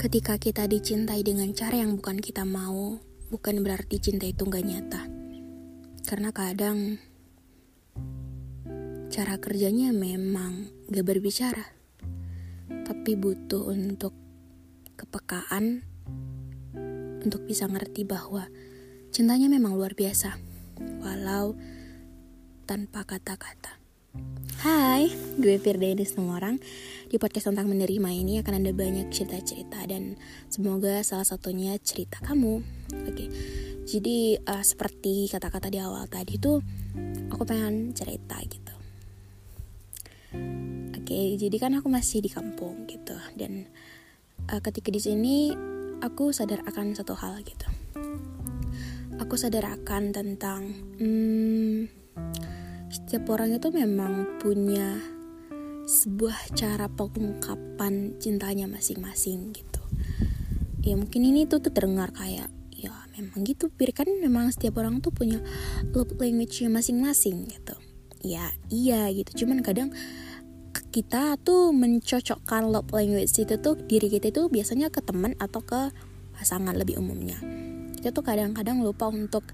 Ketika kita dicintai dengan cara yang bukan kita mau, bukan berarti cinta itu gak nyata. Karena kadang cara kerjanya memang gak berbicara, tapi butuh untuk kepekaan untuk bisa ngerti bahwa cintanya memang luar biasa, walau tanpa kata-kata. Hai, gue Firda semua orang Di podcast tentang menerima ini akan ada banyak cerita-cerita Dan semoga salah satunya cerita kamu. Oke, jadi uh, seperti kata-kata di awal tadi tuh Aku pengen cerita gitu. Oke, jadi kan aku masih di kampung gitu Dan uh, ketika di sini aku sadar akan satu hal gitu. Aku sadar akan tentang hmm, setiap orang itu memang punya sebuah cara pengungkapan cintanya masing-masing gitu. Ya mungkin ini tuh, tuh terdengar kayak ya memang gitu bir kan memang setiap orang tuh punya love language-nya masing-masing gitu. Ya iya gitu. Cuman kadang kita tuh mencocokkan love language itu tuh diri kita itu biasanya ke teman atau ke pasangan lebih umumnya kita tuh kadang-kadang lupa untuk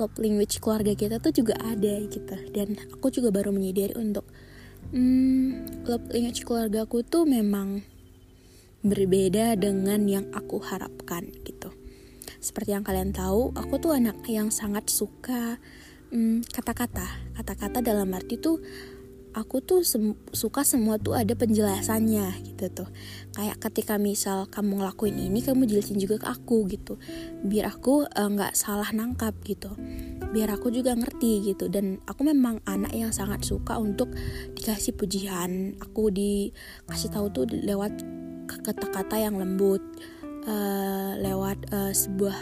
love language keluarga kita tuh juga ada gitu. Dan aku juga baru menyadari untuk hmm, love language keluarga aku tuh memang berbeda dengan yang aku harapkan gitu. Seperti yang kalian tahu aku tuh anak yang sangat suka hmm, kata-kata. Hmm, kata-kata dalam arti tuh aku tuh sem suka semua tuh ada penjelasannya gitu tuh. Kayak ketika misal kamu ngelakuin ini kamu jelasin juga ke aku gitu. Biar aku eh, nggak uh, salah nangkap gitu. Biar aku juga ngerti gitu. Dan aku memang anak yang sangat suka untuk dikasih pujian. Aku dikasih tahu tuh lewat kata-kata yang lembut uh, lewat uh, sebuah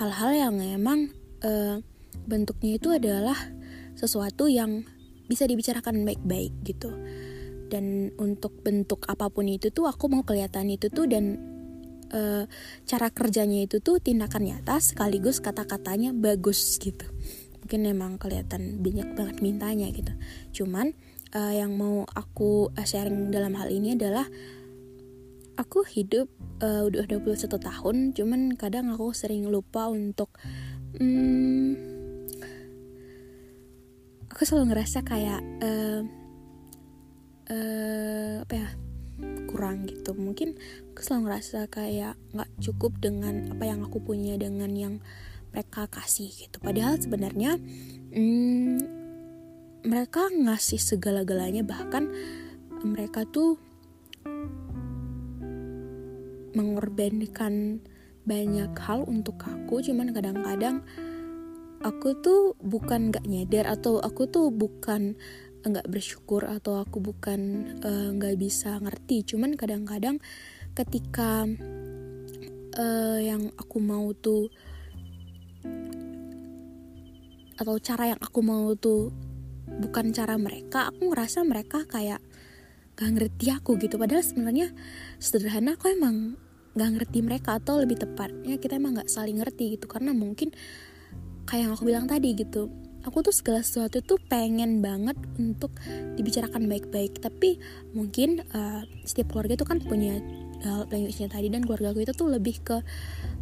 hal-hal yang emang uh, bentuknya itu adalah sesuatu yang bisa dibicarakan baik-baik gitu. Dan untuk bentuk apa pun itu tuh aku mau kelihatan itu tuh dan e, cara kerjanya itu tuh tindakan nyata sekaligus kata-katanya bagus gitu. Mungkin emang kelihatan banyak banget mintanya gitu. Cuman e, yang mau aku sharing dalam hal ini adalah aku hidup uh, udah 21 tahun cuman kadang aku sering lupa untuk hmm, aku selalu ngerasa kayak uh, uh, apa ya kurang gitu. Mungkin aku selalu ngerasa kayak nggak cukup dengan apa yang aku punya dengan yang mereka kasih gitu. Padahal sebenarnya hmm, mereka ngasih segala-galanya. Bahkan mereka tuh mengorbankan banyak hal untuk aku. Cuman kadang-kadang aku tuh bukan gak nyadar atau aku tuh bukan nggak bersyukur atau aku bukan eh, nggak uh, bisa ngerti. Cuman kadang-kadang ketika uh, yang aku mau tuh atau cara yang aku mau tuh bukan cara mereka aku ngerasa mereka kayak gak ngerti aku gitu. Padahal sebenarnya sederhana aku emang gak ngerti mereka atau lebih tepatnya kita emang gak saling ngerti gitu. Karena mungkin kayak yang aku bilang tadi gitu. Aku tuh segala sesuatu tuh pengen banget untuk dibicarakan baik-baik. Tapi mungkin uh, setiap keluarga itu kan punya uh, language-nya tadi dan keluarga aku itu tuh lebih ke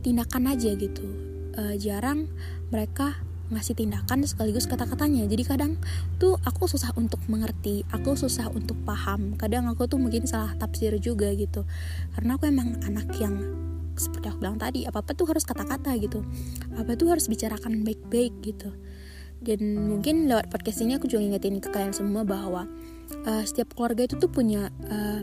tindakan aja gitu. Uh, jarang mereka ngasih tindakan sekaligus kata-katanya. Jadi kadang tuh aku susah untuk mengerti aku susah untuk paham. Kadang aku tuh mungkin salah tafsir juga gitu. Karena aku emang anak yang seperti aku bilang tadi apa apa tuh harus kata-kata gitu. Apa tuh harus bicarakan baik-baik gitu. Dan mungkin lewat podcast ini aku juga ngingetin ke kalian semua bahwa uh, setiap keluarga itu tuh punya uh,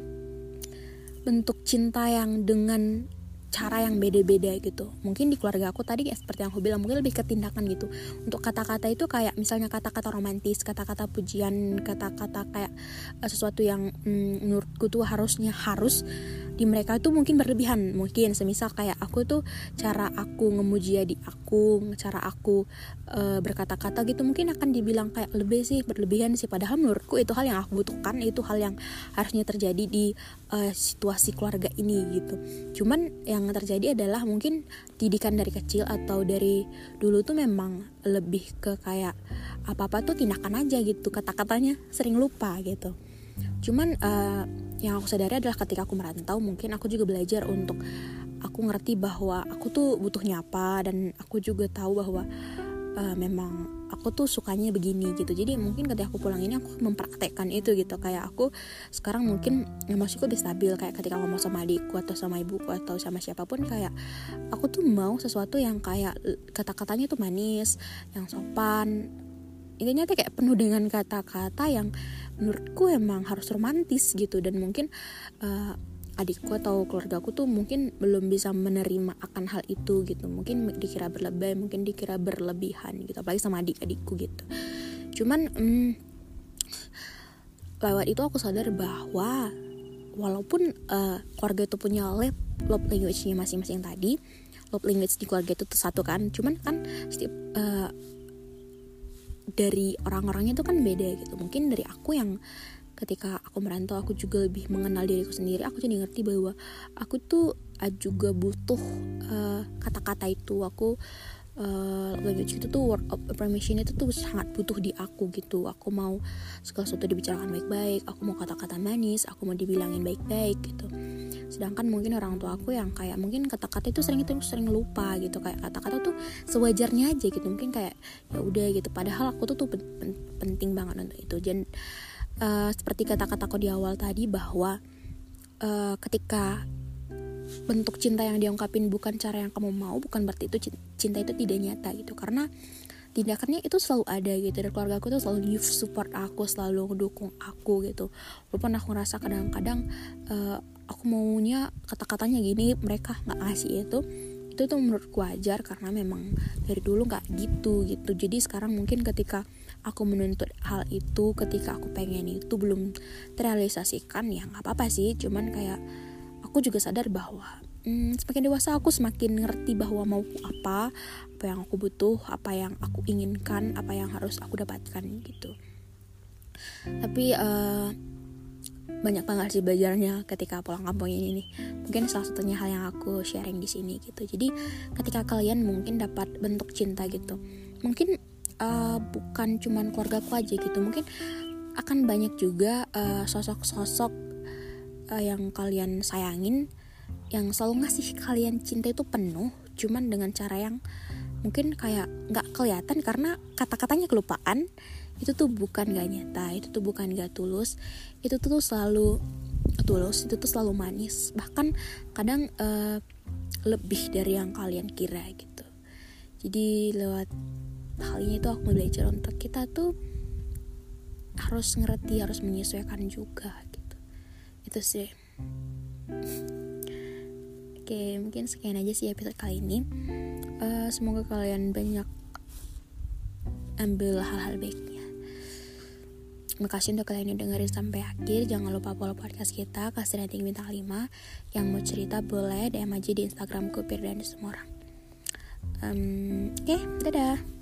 bentuk cinta yang dengan cara yang beda-beda gitu. Mungkin di keluarga aku tadi ya seperti yang aku bilang mungkin lebih ke tindakan gitu. Untuk kata-kata itu kayak misalnya kata-kata romantis kata-kata pujian kata-kata kayak uh, sesuatu yang mm, menurutku tuh harusnya harus di mereka itu mungkin berlebihan mungkin. Semisal kayak aku tuh cara aku ngemuji di aku cara aku e, berkata-kata gitu mungkin akan dibilang kayak lebih sih berlebihan sih. Padahal menurutku itu hal yang aku butuhkan itu hal yang harusnya terjadi di e, situasi keluarga ini gitu. Cuman yang terjadi adalah mungkin didikan dari kecil atau dari dulu tuh memang lebih ke kayak apa apa tuh tindakan aja gitu kata-katanya sering lupa gitu cuman uh, yang aku sadari adalah ketika aku merantau mungkin aku juga belajar untuk aku ngerti bahwa aku tuh butuhnya apa dan aku juga tahu bahwa uh, memang aku tuh sukanya begini gitu. Jadi mungkin ketika aku pulang ini aku mempraktekkan itu gitu. Kayak aku sekarang mungkin emosiku lebih stabil. Kayak ketika ngomong sama adikku atau sama ibuku atau sama siapa pun kayak aku tuh mau sesuatu yang kayak kata-katanya tuh manis yang sopan. Intinya tuh kayak penuh dengan kata-kata yang menurutku emang harus romantis gitu. Dan mungkin uh, adikku atau keluarga aku tuh mungkin belum bisa menerima akan hal itu gitu. Mungkin dikira berlebih mungkin dikira berlebihan gitu. Apalagi sama adik-adikku gitu. Cuman um, lewat itu aku sadar bahwa walaupun uh, keluarga itu punya love, love language-nya masing-masing tadi love language di keluarga itu satu kan. Cuman kan setiap uh, dari orang-orangnya itu kan beda gitu. Mungkin dari aku yang ketika aku merantau aku juga lebih mengenal diriku sendiri. Aku jadi ngerti bahwa aku tuh juga butuh eh, kata-kata uh, itu. Aku uh, language itu tuh word of affirmation itu tuh sangat butuh di aku gitu. Aku mau segala sesuatu dibicarakan baik-baik aku mau kata-kata manis aku mau dibilangin baik-baik gitu sedangkan mungkin orang tua aku yang kayak mungkin kata-kata itu sering itu sering lupa gitu kayak kata-kata tuh sewajarnya aja gitu mungkin kayak ya udah gitu. Padahal aku tuh tuh pen penting banget untuk itu. Dan uh, seperti kata-kataku di awal tadi bahwa uh, ketika bentuk cinta yang diungkapin bukan cara yang kamu mau bukan berarti itu cinta itu tidak nyata gitu. Karena tindakannya itu selalu ada gitu dan keluarga aku tuh selalu support aku selalu mendukung aku gitu. Walaupun aku ngerasa kadang-kadang uh, aku maunya kata-katanya gini mereka nggak ngasih itu itu tuh menurutku wajar karena memang dari dulu nggak gitu gitu. Jadi sekarang mungkin ketika aku menuntut hal itu ketika aku pengen itu belum terrealisasikan ya nggak apa-apa sih. Cuman kayak aku juga sadar bahwa hmm, semakin dewasa aku semakin ngerti bahwa mau apa apa yang aku butuh apa yang aku inginkan apa yang harus aku dapatkan gitu. Tapi uh, banyak banget sih belajarnya ketika pulang kampung ini nih. Mungkin salah satunya hal yang aku sharing di sini gitu. Jadi ketika kalian mungkin dapat bentuk cinta gitu mungkin uh, bukan cuman keluargaku aja gitu mungkin akan banyak juga eh, sosok-sosok uh, uh, yang kalian sayangin yang selalu ngasih kalian cinta itu penuh cuman dengan cara yang mungkin kayak nggak kelihatan karena kata-katanya kelupaan itu tuh bukan gak nyata itu tuh bukan gak tulus. Itu tuh selalu tulus itu tuh selalu manis. Bahkan kadang uh, lebih dari yang kalian kira gitu. Jadi lewat hal ini tuh aku belajar untuk kita tuh harus ngerti harus menyesuaikan juga gitu. Itu sih. Oke mungkin sekian aja sih episode kali ini. Uh, semoga kalian banyak ambil hal-hal baik Makasih untuk kalian yang dengerin sampai akhir. Jangan lupa follow podcast kita, kasih rating bintang 5. Yang mau cerita boleh DM aja di Instagramku, Firdan semua orang. Um, Oke, okay, dadah.